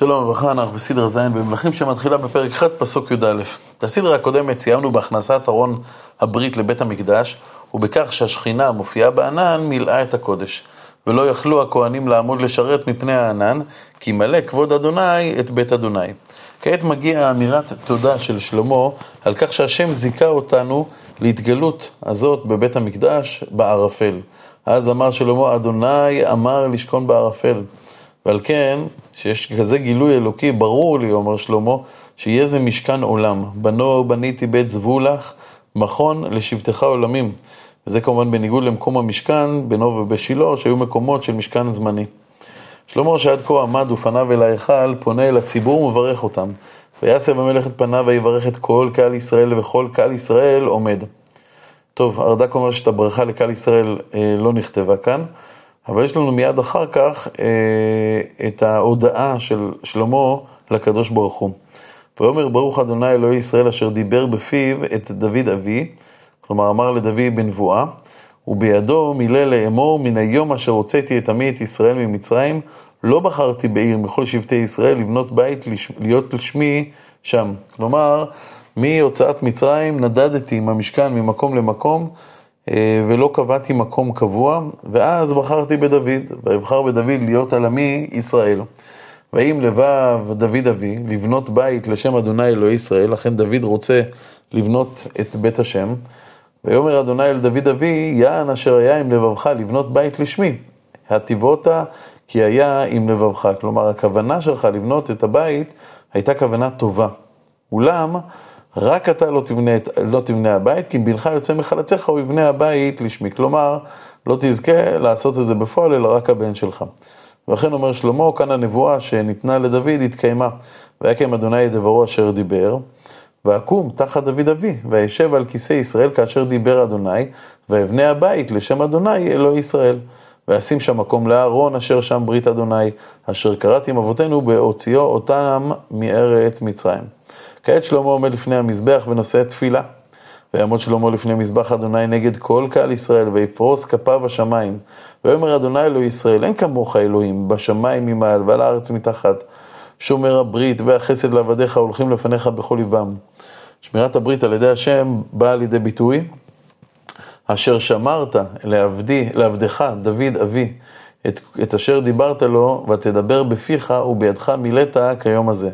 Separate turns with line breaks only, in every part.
שלום וברכה, אנחנו בסדרה ז' במלכים שמתחילה בפרק ח' פסוק י"א. את הסדרה הקודמת סיימנו בהכנסת ארון הברית לבית המקדש, ובכך שהשכינה המופיעה בענן מילאה את הקודש. ולא יכלו הכהנים לעמוד לשרת מפני הענן, כי מלא כבוד אדוני את בית אדוני. כעת מגיעה אמירת תודה של שלמה על כך שהשם זיכה אותנו להתגלות הזאת בבית המקדש בערפל. אז אמר שלמה, אדוני אמר לשכון בערפל. ועל כן, שיש כזה גילוי אלוקי, ברור לי, אומר שלמה, שיהיה זה משכן עולם. בנו בניתי בית זבולח, מכון לשבטך עולמים. וזה כמובן בניגוד למקום המשכן, בינו ובשילה, שהיו מקומות של משכן זמני. שלמה שעד כה עמד ופניו אל ההיכל, פונה אל הציבור ומברך אותם. ויסב המלך את פניו ויברך את כל קהל ישראל, וכל קהל ישראל עומד. טוב, הרד"ק אומר שאת הברכה לקהל ישראל אה, לא נכתבה כאן. אבל יש לנו מיד אחר כך אה, את ההודעה של שלמה לקדוש ברוך הוא. ויאמר ברוך אדוני אלוהי ישראל אשר דיבר בפיו את דוד אבי, כלומר אמר לדוד בנבואה, ובידו מילא לאמור מן היום אשר הוצאתי את עמי את ישראל ממצרים, לא בחרתי בעיר מכל שבטי ישראל לבנות בית להיות לשמי שם. כלומר, מהוצאת מצרים נדדתי עם המשכן ממקום למקום, ולא קבעתי מקום קבוע, ואז בחרתי בדוד, ואבחר בדוד להיות על עמי ישראל. ואם לבב דוד אבי לבנות בית לשם אדוני אלוהי ישראל, לכן דוד רוצה לבנות את בית השם. ויאמר אדוני אל דוד אבי, יען אשר היה עם לבבך לבנות בית לשמי, הטיבות כי היה עם לבבך. כלומר, הכוונה שלך לבנות את הבית הייתה כוונה טובה. אולם, רק אתה לא תבנה, לא תבנה הבית, כי אם בנך יוצא מחלציך הוא יבנה הבית לשמי. כלומר, לא תזכה לעשות את זה בפועל, אלא רק הבן שלך. ולכן אומר שלמה, כאן הנבואה שניתנה לדוד התקיימה. ויקם אדוני דברו אשר דיבר, ואקום תחת דוד אבי, וישב על כיסא ישראל כאשר דיבר אדוני, ואבנה הבית לשם אדוני אלוהי ישראל. ואשים שם מקום לאהרון אשר שם ברית אדוני, אשר קראתי עם אבותינו בהוציאו אותם מארץ מצרים. כעת שלמה עומד לפני המזבח ונושא תפילה. ויעמוד שלמה לפני מזבח אדוני נגד כל קהל ישראל, ויפרוס כפיו השמיים. ויאמר אדוני אלוהי ישראל, אין כמוך אלוהים, בשמיים ממעל ועל הארץ מתחת. שומר הברית והחסד לעבדיך הולכים לפניך בכל ליבם. שמירת הברית על ידי השם באה לידי ביטוי, אשר שמרת לעבדי, לעבדך, דוד אבי, את, את אשר דיברת לו, ותדבר בפיך ובידך מילאת כיום הזה.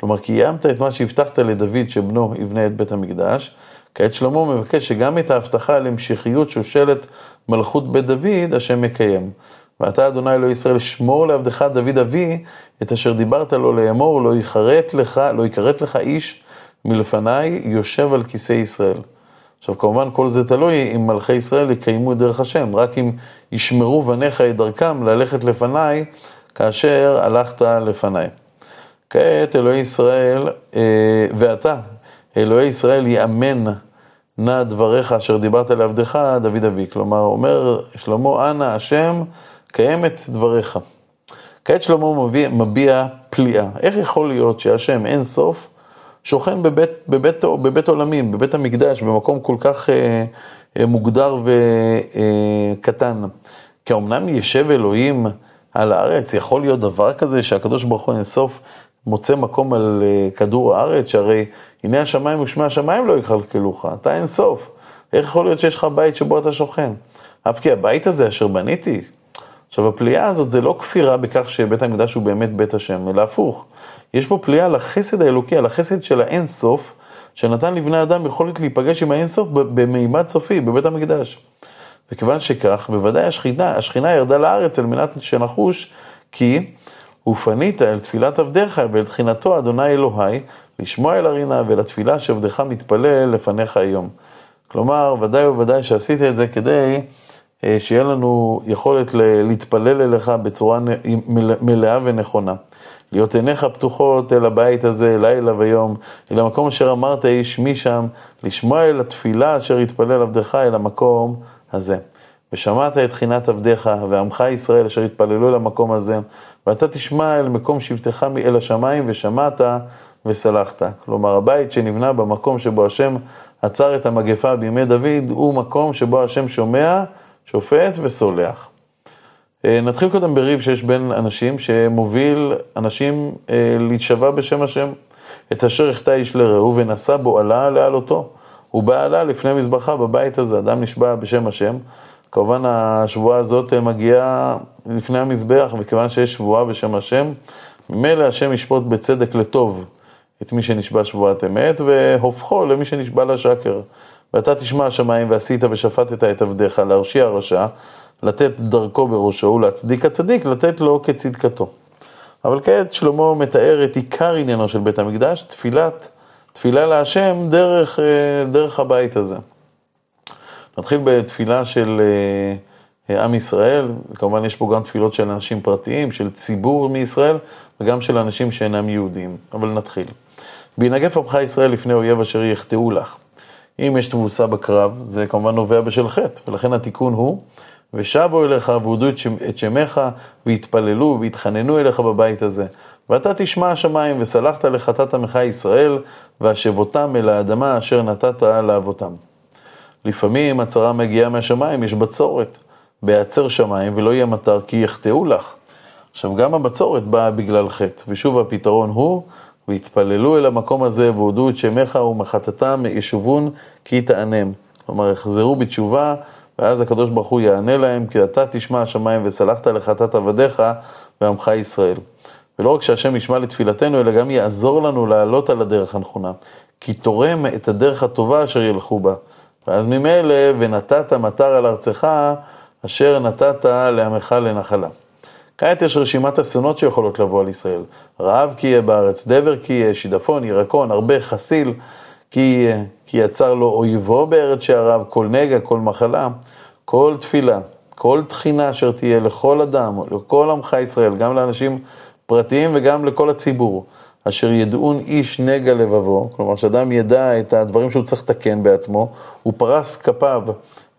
כלומר, קיימת את מה שהבטחת לדוד שבנו יבנה את בית המקדש, כעת שלמה מבקש שגם את ההבטחה על המשכיות שושלת מלכות בית דוד, השם מקיים. ואתה, אדוני אלוהי ישראל, שמור לעבדך דוד אבי, את אשר דיברת לו לאמור, לא יכרת לך, לא יכרת לך איש מלפניי יושב על כיסא ישראל. עכשיו, כמובן, כל זה תלוי אם מלכי ישראל יקיימו את דרך השם, רק אם ישמרו בניך את דרכם ללכת לפניי, כאשר הלכת לפניי. כעת אלוהי ישראל, אה, ואתה, אלוהי ישראל יאמן נא דבריך אשר דיברת לעבדך, דוד אבי. כלומר, אומר שלמה, אנא השם, קיים את דבריך. כעת שלמה מביע, מביע פליאה. איך יכול להיות שהשם אין סוף שוכן בבית, בבית, בבית עולמים, בבית המקדש, במקום כל כך אה, אה, מוגדר וקטן? אה, כי אמנם ישב אלוהים על הארץ, יכול להיות דבר כזה שהקדוש ברוך הוא אין סוף מוצא מקום על אה, כדור הארץ, שהרי הנה השמיים ושמי השמיים לא יכלכלוך, אתה אין סוף. איך יכול להיות שיש לך בית שבו אתה שוכן? אף כי הבית הזה אשר בניתי. עכשיו, הפליאה הזאת זה לא כפירה בכך שבית המקדש הוא באמת בית השם, אלא הפוך. יש פה פליאה על החסד האלוקי, על החסד של האין סוף, שנתן לבני אדם יכולת להיפגש עם האין סוף במימד סופי, בבית המקדש. וכיוון שכך, בוודאי השכינה, השכינה ירדה לארץ על מנת שנחוש כי ופנית אל תפילת עבדיך ואל תחינתו אדוני אלוהי, לשמוע אל הרינה ואל התפילה שעבדך מתפלל לפניך היום. כלומר, ודאי וודאי שעשית את זה כדי אה, שיהיה לנו יכולת להתפלל אליך בצורה מלאה ונכונה. להיות עיניך פתוחות אל הבית הזה, לילה ויום, אל המקום אשר אמרת איש מי שם, לשמוע אל התפילה אשר יתפלל עבדך אל המקום הזה. ושמעת את תחינת עבדיך ועמך ישראל אשר התפללו אל המקום הזה, ואתה תשמע אל מקום שבטך אל השמיים ושמעת וסלחת. כלומר, הבית שנבנה במקום שבו השם עצר את המגפה בימי דוד, הוא מקום שבו השם שומע, שופט וסולח. אה, נתחיל קודם בריב שיש בין אנשים שמוביל אנשים אה, להישבע בשם השם. את אשר יחטא איש לרעהו ונשא בו עלה להעלותו. הוא בא עלה לפני מזבחה בבית הזה, אדם נשבע בשם השם. כמובן השבועה הזאת מגיעה לפני המזבח, וכיוון שיש שבועה בשם השם, ממילא השם ישפוט בצדק לטוב את מי שנשבע שבועת אמת, והופכו למי שנשבע לשקר. ואתה תשמע השמיים ועשית ושפטת את עבדיך, להרשיע רשע, לתת דרכו בראשו ולהצדיק הצדיק, לתת לו כצדקתו. אבל כעת שלמה מתאר את עיקר עניינו של בית המקדש, תפילת, תפילה להשם דרך, אה, דרך הבית הזה. נתחיל בתפילה של אה, עם ישראל, כמובן יש פה גם תפילות של אנשים פרטיים, של ציבור מישראל, וגם של אנשים שאינם יהודים, אבל נתחיל. בהנגף עמך ישראל לפני אויב אשר יחטאו לך. אם יש תבוסה בקרב, זה כמובן נובע בשל חטא, ולכן התיקון הוא, ושבו אליך ועודו את שמך, והתפללו והתחננו אליך בבית הזה. ואתה תשמע השמיים, וסלחת לחטאת עמך ישראל, והשבותם אל האדמה אשר נתת לאבותם. לפעמים הצרה מגיעה מהשמיים, יש בצורת. בהיעצר שמיים ולא יהיה מטר כי יחטאו לך. עכשיו, גם הבצורת באה בגלל חטא, ושוב הפתרון הוא, והתפללו אל המקום הזה והודו את שמך ומחטאתם ישובון כי תענם. כלומר, יחזרו בתשובה, ואז הקדוש ברוך הוא יענה להם, כי אתה תשמע השמיים וסלחת לחטאת עבדיך ועמך ישראל. ולא רק שהשם ישמע לתפילתנו, אלא גם יעזור לנו לעלות על הדרך הנכונה, כי תורם את הדרך הטובה אשר ילכו בה. ואז ממילא, ונתת מטר על ארצך, אשר נתת לעמך לנחלה. כעת יש רשימת אסונות שיכולות לבוא על ישראל. רעב כי יהיה בארץ, דבר כי יהיה, שידפון, ירקון, הרבה חסיל כי כי יצר לו אויבו בארץ שעריו, כל נגע, כל מחלה, כל תפילה, כל תחינה אשר תהיה לכל אדם, לכל עמך ישראל, גם לאנשים פרטיים וגם לכל הציבור, אשר ידעון איש נגע לבבו, כלומר שאדם ידע את הדברים שהוא צריך לתקן בעצמו, הוא פרס כפיו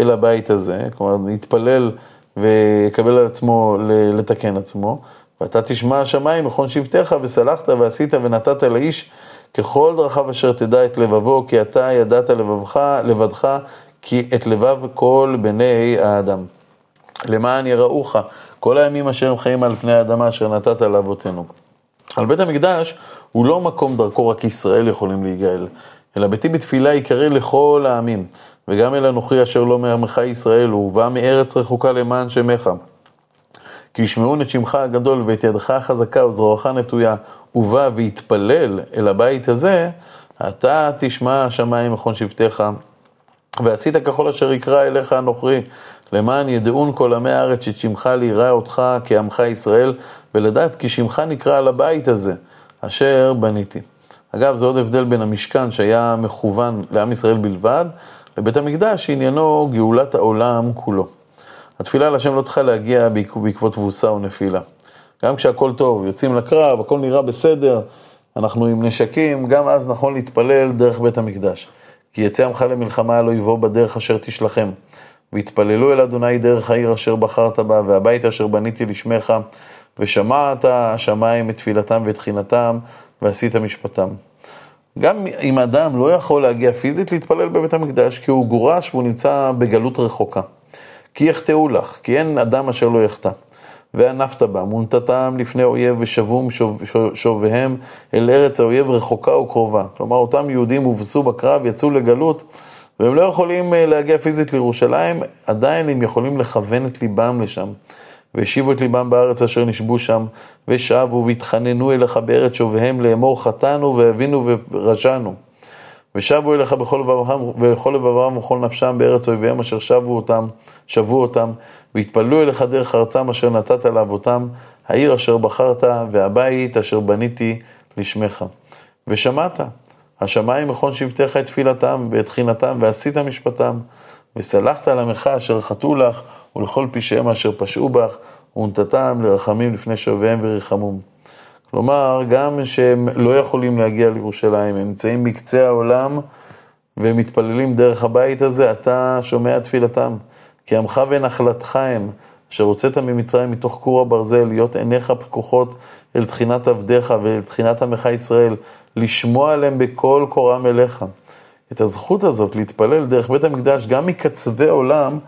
אל הבית הזה, כלומר יתפלל ויקבל על עצמו לתקן עצמו, ואתה תשמע השמיים מכון שבטיך וסלחת ועשית ונתת לאיש ככל דרכיו אשר תדע את לבבו, כי אתה ידעת לבבך, לבדך, כי את לבב כל בני האדם. למען יראוך כל הימים אשר הם חיים על פני האדמה אשר נתת לאבותינו. על בית המקדש הוא לא מקום דרכו רק ישראל יכולים להיגאל, אלא ביתי בתפילה יקרא לכל העמים. וגם אל אנוכי אשר לא מעמך ישראל, הוא ובא מארץ רחוקה למען שמך. כי ישמעון את שמך הגדול ואת ידך החזקה וזרועך נטויה, ובא ויתפלל אל הבית הזה, אתה תשמע השמיים מכון שבטיך, ועשית ככל אשר יקרא אליך הנוכרי, למען ידעון כל עמי הארץ שאת שמך ליראה אותך כעמך ישראל, ולדעת כי שמך נקרא על הבית הזה, אשר בניתי. אגב, זה עוד הבדל בין המשכן שהיה מכוון לעם ישראל בלבד, לבית המקדש שעניינו גאולת העולם כולו. התפילה להשם לא צריכה להגיע בעקבות תבוסה או נפילה. גם כשהכול טוב, יוצאים לקרב, הכל נראה בסדר, אנחנו עם נשקים, גם אז נכון להתפלל דרך בית המקדש. כי יצא עמך למלחמה על אויבו בדרך אשר תשלחם. והתפללו אל אדוני דרך העיר אשר בחרת בה, והבית אשר בניתי לשמך, ושמעת השמיים את תפילתם ואת תחינתם, ועשית משפטם. גם אם אדם לא יכול להגיע פיזית להתפלל בבית המקדש, כי הוא גורש והוא נמצא בגלות רחוקה. כי יחטאו לך, כי אין אדם אשר לא יחטא. וענפת בם, ונתתם לפני אויב ושבום שוב, שוביהם אל ארץ האויב רחוקה וקרובה. כלומר, אותם יהודים הובסו בקרב, יצאו לגלות, והם לא יכולים אה, להגיע פיזית לירושלים, עדיין הם יכולים לכוון את ליבם לשם. והשיבו את ליבם בארץ אשר נשבו שם, ושבו והתחננו אליך בארץ שוביהם לאמור חטאנו והבינו ורשענו. ושבו אליך בכל לבבם ולכל לבבם ובכל נפשם בארץ אויביהם אשר שבו אותם, שבו אותם, והתפללו אליך דרך ארצם אשר נתת לאבותם, העיר אשר בחרת והבית אשר בניתי לשמך. ושמעת, השמיים מכון שבטיך את תפילתם ואת תחינתם ועשית משפטם, וסלחת על עמך אשר חטאו לך ולכל פשעיהם אשר פשעו בך, ונתתם לרחמים לפני שוביהם וריחמום. כלומר, גם שהם לא יכולים להגיע לירושלים, הם נמצאים מקצה העולם והם מתפללים דרך הבית הזה, אתה שומע תפילתם. כי עמך ונחלתך הם, אשר הוצאת ממצרים מתוך כור הברזל, להיות עיניך פקוחות אל תחינת עבדיך ואל תחינת עמך ישראל, לשמוע עליהם בקול קורם אליך. את הזכות הזאת להתפלל דרך בית המקדש, גם מקצווי עולם,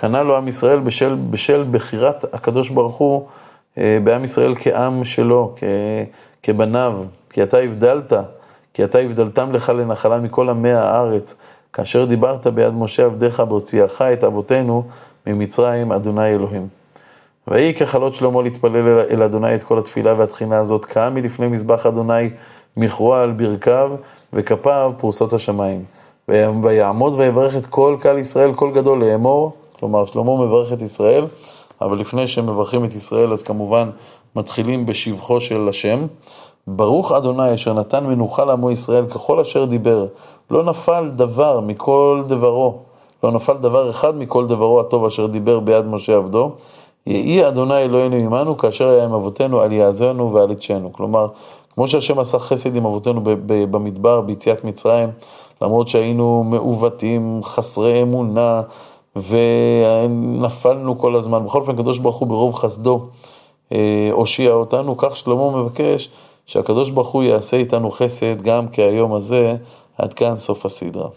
קנה לו עם ישראל בשל, בשל בחירת הקדוש ברוך הוא אה, בעם ישראל כעם שלו, כ, כבניו, כי אתה הבדלת, כי אתה הבדלתם לך לנחלה מכל עמי הארץ, כאשר דיברת ביד משה עבדיך בהוציאך את אבותינו ממצרים, אדוני אלוהים. ויהי ככלות שלמה להתפלל אל אדוני את כל התפילה והתחינה הזאת, קם מלפני מזבח אדוני מכרוע על ברכיו וכפיו פרוסות השמיים. ויעמוד ויברך את כל קהל ישראל, כל גדול לאמור, כלומר שלמה מברך את ישראל, אבל לפני שמברכים את ישראל אז כמובן מתחילים בשבחו של השם. ברוך אדוני אשר נתן מנוחה לעמו ישראל ככל אשר דיבר, לא נפל דבר מכל דברו, לא נפל דבר אחד מכל דברו הטוב אשר דיבר ביד משה עבדו. יהי אדוני אלוהינו עמנו כאשר היה עם אבותינו על יעזרנו ועל ידשנו. כלומר, כמו שהשם עשה חסד עם אבותינו במדבר, ביציאת מצרים, למרות שהיינו מעוותים, חסרי אמונה, ונפלנו כל הזמן. בכל אופן, הקדוש ברוך הוא ברוב חסדו אה, הושיע אותנו, כך שלמה מבקש שהקדוש ברוך הוא יעשה איתנו חסד גם כהיום הזה, עד כאן סוף הסדרה.